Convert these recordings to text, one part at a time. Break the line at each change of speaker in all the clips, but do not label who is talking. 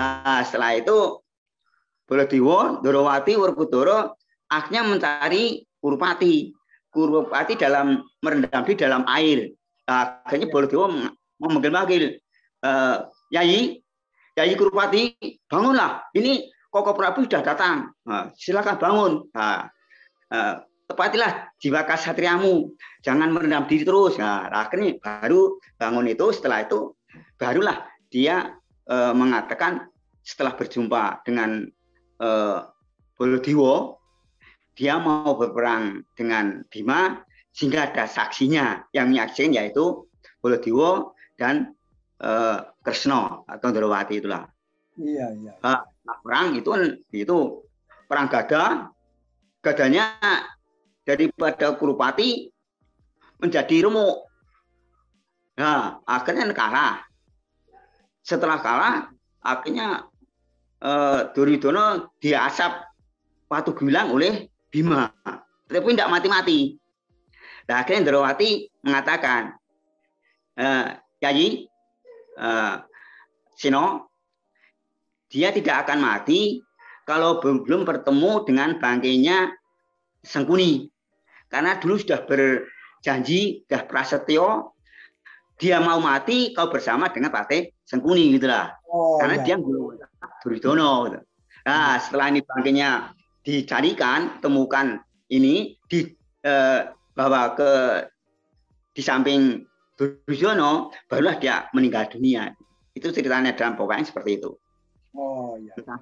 Nah, setelah itu Baladewa, Dorawati, Werkudara akhirnya mencari Kurupati. Kurupati dalam merendam di dalam air. Nah, akhirnya Baladewa memanggil-manggil, uh, Yai, Yai Kurupati, bangunlah. Ini Koko Prabu sudah datang. Nah, silakan bangun. Nah, uh, tepatilah jiwa kasatriamu. Jangan merendam diri terus. Nah, akhirnya baru bangun itu. Setelah itu barulah dia uh, mengatakan setelah berjumpa dengan uh, Bolodewo, dia mau berperang dengan Bima sehingga ada saksinya yang menyaksikan yaitu Bolodewo dan uh, Kresno atau Drawati itulah.
Iya, iya.
Nah, perang itu itu perang gada, gadanya daripada Kurupati menjadi remuk. Nah, akhirnya kalah. Setelah kalah, akhirnya uh, Duryudono diasap Watu Gilang oleh Bima. Tapi tidak mati-mati. Nah, akhirnya Indrawati mengatakan, uh, Yayi, uh, Sino, dia tidak akan mati kalau belum bertemu dengan bangkainya Sengkuni. Karena dulu sudah berjanji, sudah prasetyo, dia mau mati kau bersama dengan Pate Sengkuni gitulah. Oh, Karena ya. dia Duridono. Gitu. Nah, setelah ini bangkainya dicarikan, temukan ini di eh, bawa ke di samping Duridono, barulah dia meninggal dunia. Itu ceritanya dalam pokoknya seperti itu.
Oh iya.
Nah,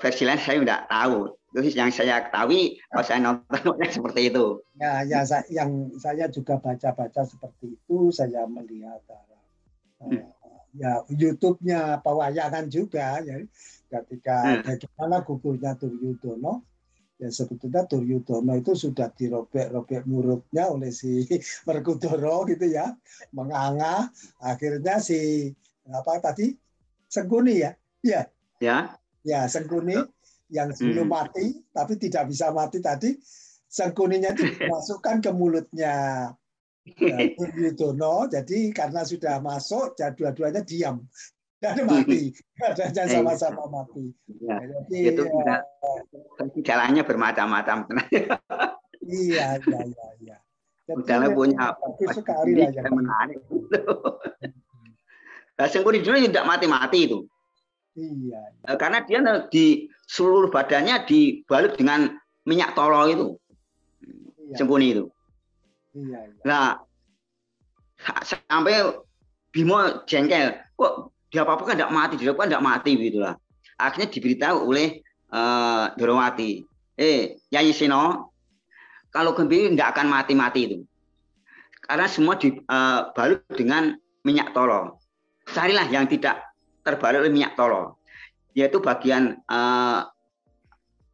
versi lain saya tidak tahu. Itu yang saya ketahui kalau saya nonton seperti itu.
Ya, ya saya, yang saya juga baca-baca seperti itu, saya melihat uh, hmm. ya YouTube-nya pewayangan juga ya. Ketika hmm. bagaimana gugurnya Duryudono ya sebetulnya Duryudono itu sudah dirobek-robek murutnya oleh si Merkudoro gitu ya menganga akhirnya si apa tadi? Sengkuni ya? Ya
ya.
Ya Sengkuni yang sebelum hmm. mati tapi tidak bisa mati tadi Sengkuninya itu dimasukkan ke mulutnya. Ya, Duryudono jadi karena sudah masuk dua-duanya diam. Dan mati. Dan sama-sama mati.
Ya, jadi itu ya, jalannya bermacam-macam.
Iya iya iya iya.
Udahlah punya
sekali lah yang
menarik. Sengkuni dulu tidak mati-mati itu.
Iya,
iya. Karena dia di seluruh badannya dibalut dengan minyak tolo itu. Iya. Sengkuni itu.
Iya, iya.
Nah, sampai Bimo jengkel, kok dia apa apa kan tidak mati, dia apa tidak mati gitu lah. Akhirnya diberitahu oleh uh, Dorowati, eh Yayi Sino, kalau Gembi tidak akan mati-mati itu. Karena semua dibalut uh, dengan minyak tolo. Carilah yang tidak terbalut oleh minyak tolo, yaitu bagian uh,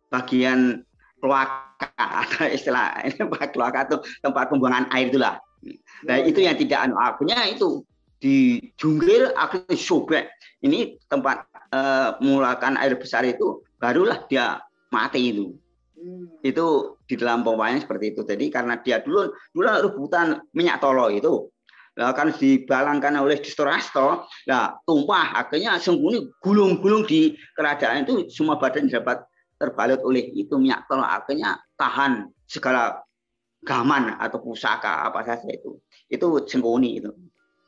bagian kloaka atau istilah ini kloaka itu tempat pembuangan air itulah. Nah itu yang tidak anu akunya itu dijunggir akhirnya sobek. Ini tempat uh, mulakan air besar itu barulah dia mati itu. Hmm. Itu di dalam pompanya seperti itu. Jadi karena dia dulu dulu rebutan minyak tolo itu. Lah kan dibalangkan oleh Distorasto, nah tumpah akhirnya sembunyi gulung-gulung di kerajaan itu semua badan dapat terbalut oleh itu minyak tolo akhirnya tahan segala gaman atau pusaka apa saja itu. Itu sengkuni itu.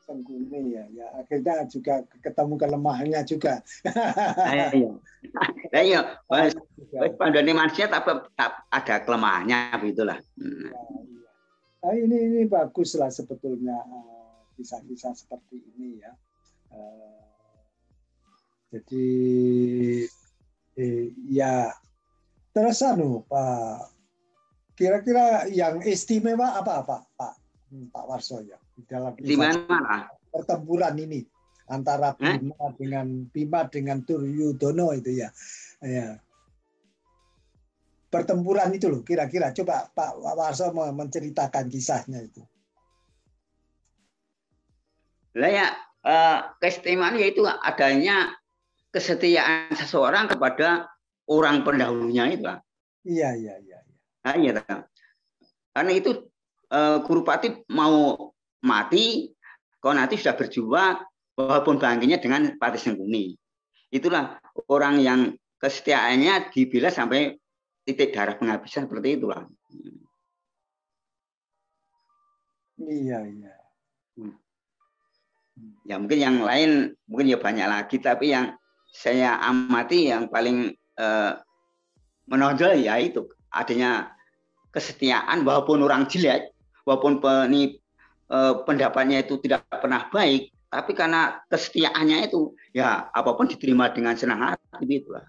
Sengkuni ya, ya akhirnya juga ketemu kelemahannya juga.
Nah, iya. Nah, iya. Pandani manusia tapi ada kelemahannya begitulah. Hmm. Ya,
iya. Nah, ini ini bagus lah sebetulnya eh, kisah-kisah seperti ini ya. Eh, jadi eh, ya terus anu Pak kira-kira yang istimewa apa Pak Pak Pak Warso ya? di dalam
mana?
pertempuran ini antara Bima eh? dengan Bima dengan Duryudono itu ya. Ya. Pertempuran itu loh kira-kira coba Pak Warso menceritakan kisahnya itu.
Lah ya eh, keistimewaan yaitu adanya kesetiaan seseorang kepada orang pendahulunya itu.
Iya iya iya.
Nah, iya. Karena itu eh, Kurupati mau mati, kau nanti sudah berjuang walaupun bangkinya dengan Pati Sengkuni. itulah orang yang kesetiaannya dibela sampai titik darah penghabisan seperti itulah.
Iya, iya. Hmm.
Ya mungkin yang lain mungkin ya banyak lagi, tapi yang saya amati yang paling eh, menonjol ya itu adanya kesetiaan walaupun orang jelek, walaupun peni, eh, pendapatnya itu tidak pernah baik, tapi karena kesetiaannya itu ya apa pun diterima dengan senang hati gitu lah.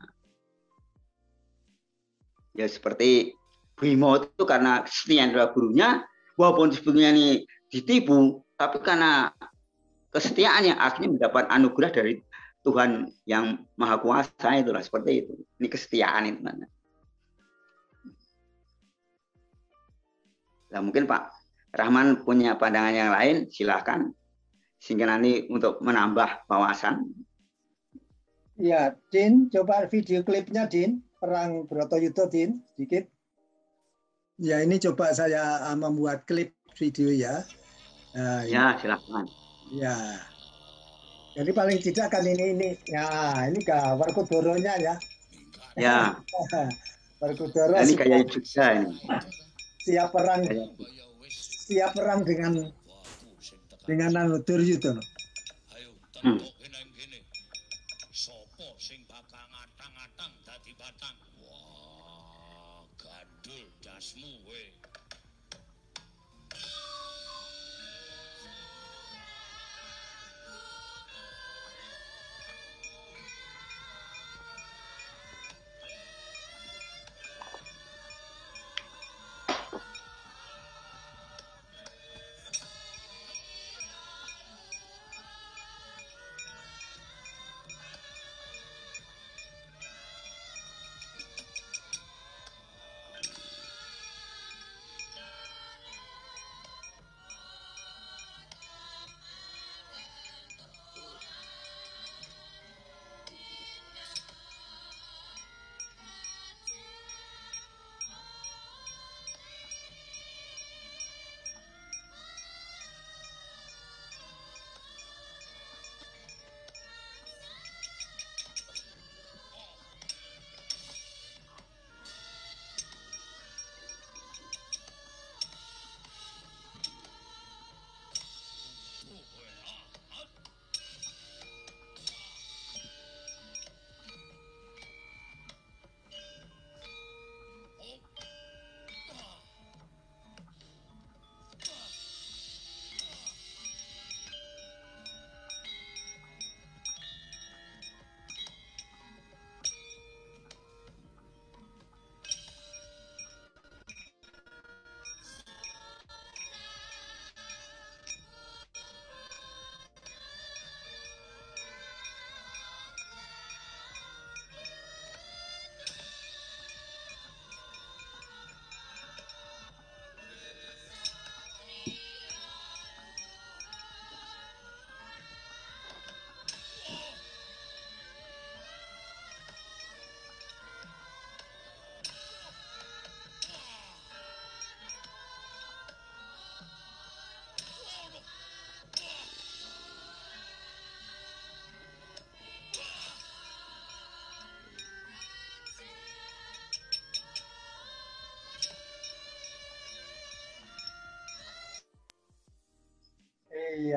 Ya seperti Bimo itu karena kesetiaan adalah gurunya, walaupun sebetulnya ini ditipu, tapi karena kesetiaannya akhirnya mendapat anugerah dari Tuhan yang Maha Kuasa itulah seperti itu. Ini kesetiaan itu. Nah, mungkin Pak Rahman punya pandangan yang lain, silahkan. Sehingga nanti untuk menambah wawasan.
Ya, Din, coba video klipnya, Din. Perang Broto Yudo, Din, sedikit. Ya, ini coba saya ah, membuat klip video ya.
Nah, ya, silakan.
Ya. Jadi paling tidak kan ini ini ya ini ke Warkudoronya ya.
Ya.
Warkudoro.
ini kayak juga ini.
Siap perang. Siap perang dengan dengan Duryudana. Hmm.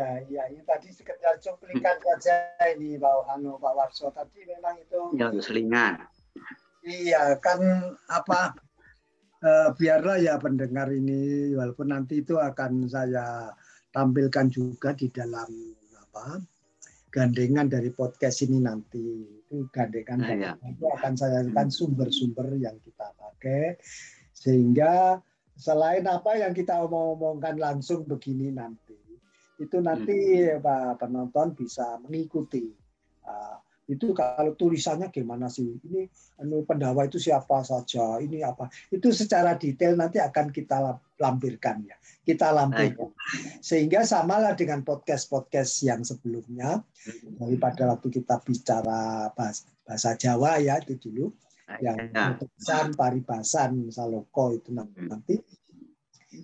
Iya, iya, ini tadi sekedar cuplikan saja ini Pak Anu Pak Warso. Tadi memang itu
Ya, selingan.
Iya, kan apa eh, biarlah ya pendengar ini walaupun nanti itu akan saya tampilkan juga di dalam apa gandengan dari podcast ini nanti itu gandengan nah, ya. itu akan saya akan sumber-sumber yang kita pakai sehingga selain apa yang kita omong-omongkan langsung begini nanti itu nanti hmm. Pak penonton bisa mengikuti. Uh, itu kalau tulisannya gimana sih? Ini anu pendawa itu siapa saja? Ini apa? Itu secara detail nanti akan kita lampirkan ya. Kita lampirkan. Sehingga samalah dengan podcast-podcast yang sebelumnya daripada waktu kita bicara bahasa, bahasa Jawa ya itu dulu yang tulisan paribasan saloko itu nanti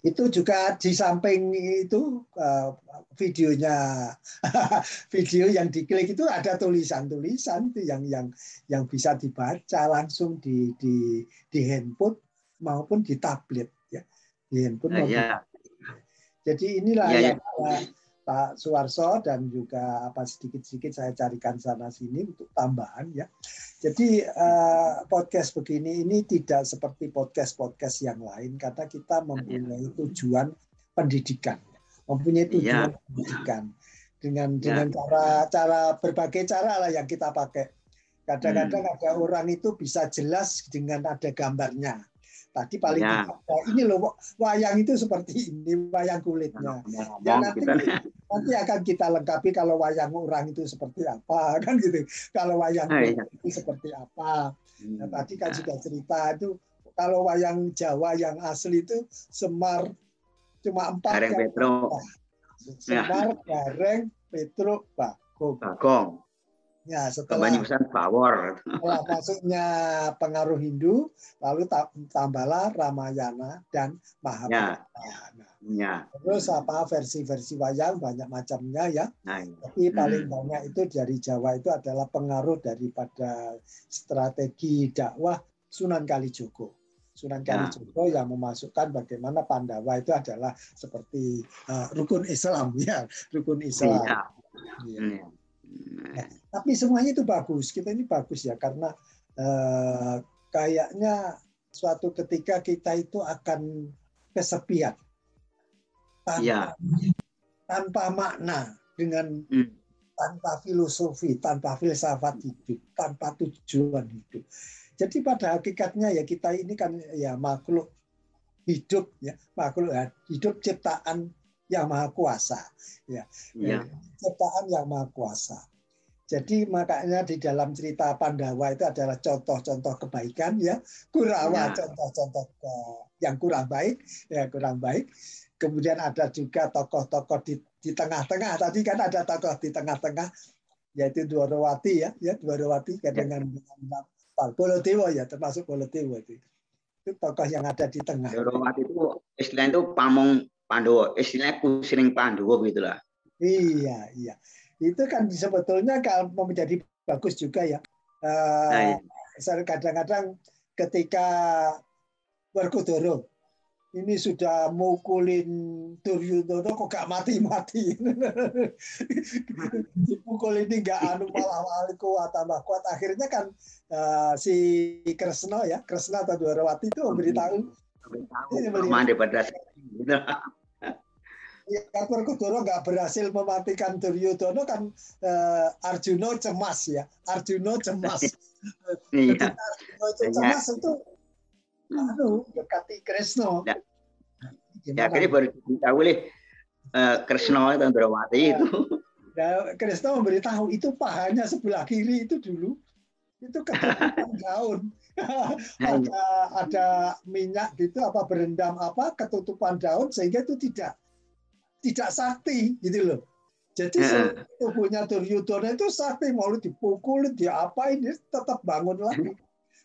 itu juga di samping itu uh, videonya video yang diklik itu ada tulisan-tulisan itu yang yang yang bisa dibaca langsung di di di handphone maupun di tablet ya di handphone uh, maupun ya. jadi inilah ya, yang ya. Pak Suwarso dan juga apa sedikit-sedikit saya carikan sana sini untuk tambahan ya. Jadi uh, podcast begini ini tidak seperti podcast-podcast yang lain karena kita mempunyai tujuan pendidikan, mempunyai tujuan ya. pendidikan dengan ya. dengan cara cara berbagai cara lah yang kita pakai. Kadang-kadang hmm. ada orang itu bisa jelas dengan ada gambarnya. Tadi paling ya. tidak ini loh wayang itu seperti ini wayang kulitnya. Ya, ya nanti nanti akan kita lengkapi kalau wayang orang itu seperti apa kan gitu. Kalau wayang ya. itu seperti apa. Nah, tadi kan sudah cerita itu kalau wayang Jawa yang asli itu Semar cuma empat.
Gareng Petro.
Semar, ya. Gareng, Petro, Bagong.
Bagong.
Ya, setelah
Kebanyakan Bawor.
Setelah masuknya pengaruh Hindu, lalu tambahlah Ramayana dan Mahabharata. Ya. Nah, ya. Terus apa versi-versi wayang banyak macamnya ya. Nah, ya. Tapi paling hmm. banyak itu dari Jawa itu adalah pengaruh daripada strategi dakwah Sunan Kalijogo. Sunan ya. Kalijogo ya. yang memasukkan bagaimana Pandawa itu adalah seperti uh, rukun Islam ya, rukun Islam. Ya. Ya. Ya. Nah, tapi semuanya itu bagus. Kita ini bagus ya karena eh, kayaknya suatu ketika kita itu akan kesepian tanpa, ya. tanpa makna dengan hmm. tanpa filosofi, tanpa filsafat hidup, tanpa tujuan hidup. Jadi pada hakikatnya ya kita ini kan ya makhluk hidup ya makhluk ya, hidup ciptaan yang maha kuasa ya, ya. ciptaan yang maha kuasa jadi makanya di dalam cerita Pandawa itu adalah contoh-contoh kebaikan ya, Kurawa ya. contoh-contoh yang kurang baik, ya kurang baik. Kemudian ada juga tokoh-tokoh di di tengah-tengah. Tadi kan ada tokoh di tengah-tengah yaitu Dwarawati ya, ya Dwarawati ya. dengan dengan Bolotewo ya, termasuk Bolotewo itu. Itu tokoh yang ada di tengah.
Dwarawati itu istilahnya itu pamong Pandowo, istilahnya kusiring Pandowo gitulah.
Iya, iya itu kan sebetulnya kalau menjadi bagus juga ya. Uh, kadang-kadang ketika Werkudara ini sudah mukulin Duryudono kok gak mati-mati. Dipukul ini gak anu malah aliku tambah kuat. Akhirnya kan uh, si Kresna ya, Kresna atau Dwarawati itu memberitahu.
Memberitahu.
ya Werkudara nggak berhasil mematikan Duryudono kan uh, Arjuna cemas ya. Arjuna cemas. Iya. Arjuna cemas itu anu dekati Kresno.
Ya. Ya, akhirnya baru ditahu oleh uh, Kresno dan Drawati itu.
Ya, Kresno memberitahu itu pahanya sebelah kiri itu dulu itu ketutupan daun. ada ada minyak gitu apa berendam apa ketutupan daun sehingga itu tidak tidak sakti gitu loh. Jadi tubuhnya Duryudana itu sakti mau dipukul, diapain dia tetap bangun lagi.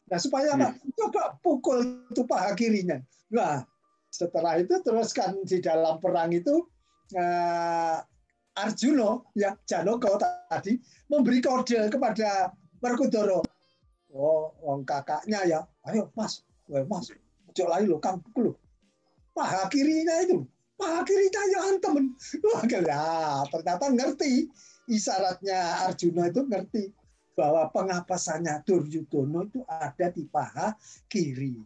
Nah supaya apa? Coba pukul itu paha kirinya. Nah setelah itu teruskan di dalam perang itu uh, Arjuna ya Janoko tadi memberi kode kepada Werkudara. Oh, wong kakaknya ya, ayo Mas, Mas, ojo lagi lo, kamu pukul lo. Paha kirinya itu akhirnya ya temen. Wah, ya, ternyata ngerti isyaratnya Arjuna itu ngerti bahwa pengapasannya Duryudono itu ada di paha kiri.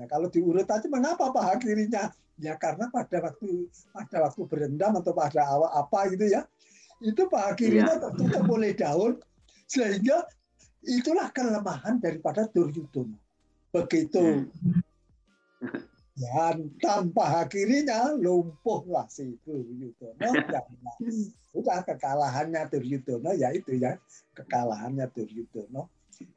Nah kalau diurut aja mengapa paha kirinya? Ya karena pada waktu pada waktu berendam atau pada awal apa gitu ya, itu paha kirinya ya. tertutup oleh daun sehingga itulah kelemahan daripada Duryudono. Begitu hmm. Dan tanpa kirinya lumpuhlah si Duryudono. sudah kekalahannya Duryudono ya itu ya kekalahannya Duryudono.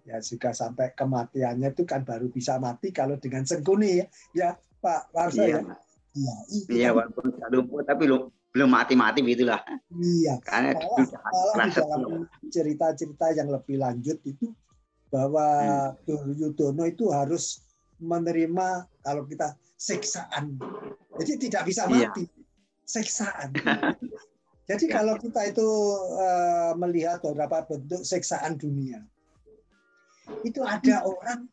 Ya juga sampai kematiannya itu kan baru bisa mati kalau dengan sengkuni ya, ya Pak Warsa iya, ya.
Iya, iya kan. walaupun lumpuh tapi belum belum mati-mati begitulah.
Iya. Karena malah, di dalam cerita-cerita yang lebih lanjut itu bahwa hmm. Duryudono itu harus menerima kalau kita siksaan Jadi tidak bisa iya. mati. Iya. Seksaan. Jadi kalau kita itu uh, melihat beberapa bentuk seksaan dunia, itu ada orang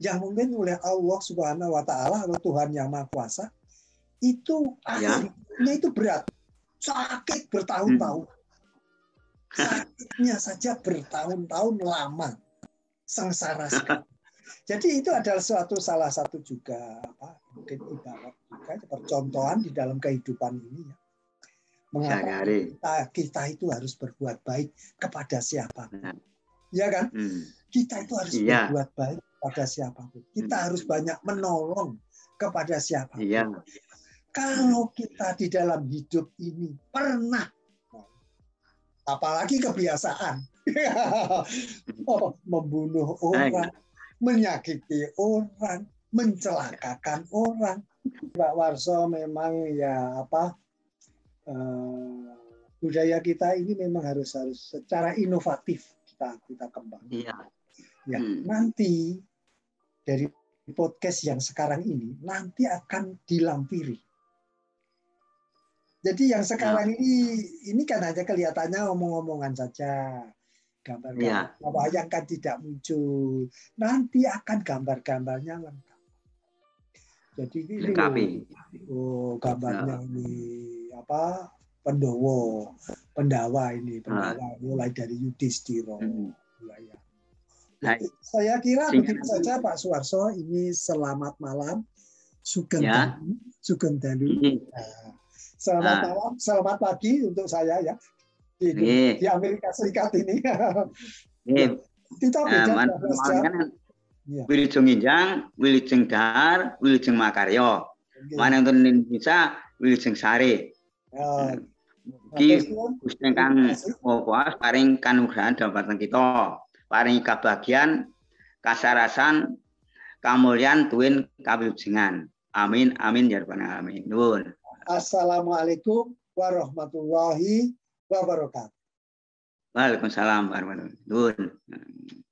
yang mungkin oleh Allah Subhanahu Wa Taala atau Tuhan yang Maha Kuasa itu ya. akhirnya itu berat, sakit bertahun-tahun, hmm. sakitnya saja bertahun-tahun lama, sengsara sekali. Jadi itu adalah suatu salah satu juga apa mungkin ibarat juga percontohan di dalam kehidupan ini ya Mengapa kita, kita itu harus berbuat baik kepada siapa? Ya kan? Hmm. Kita itu harus iya. berbuat baik kepada siapa pun. Kita hmm. harus banyak menolong kepada siapa. Iya. Kalau kita di dalam hidup ini pernah, apalagi kebiasaan, oh, membunuh orang, menyakiti orang, mencelakakan orang. Pak Warso memang ya apa uh, budaya kita ini memang harus harus secara inovatif kita kita kembang. Iya. Ya, hmm. nanti dari podcast yang sekarang ini nanti akan dilampiri. Jadi yang sekarang ya. ini ini kan hanya kelihatannya omong-omongan saja, gambar-gambar ya. wayang kan tidak muncul. Nanti akan gambar-gambarnya lengkap. Jadi ini oh gambarnya ya. ini apa Pendowo, Pendawa ini, Pendawa ah. mulai dari Yudhistira. Hmm. Ya. Nah, saya kira begitu saja Pak Suwarso. Ini selamat malam, Sugeng ya. Sugeng Dalu. Nah, selamat nah. malam, selamat pagi untuk saya ya di, hmm. di Amerika Serikat ini.
Hmm. Kita beda uh, kan Ya. Wilujeng Injang, Wilujeng Dahar, Wilujeng Makaryo. Mana untuk Indonesia, Wilujeng Sari. Ya. Iki Gusti kang Maha paring kanugrahan dhateng kita. Paring kebahagiaan, kasarasan, kamulyan tuwin kawilujengan. Amin amin ya rabbal alamin. Nuwun.
Assalamualaikum warahmatullahi wabarakatuh.
Waalaikumsalam warahmatullahi wabarakatuh.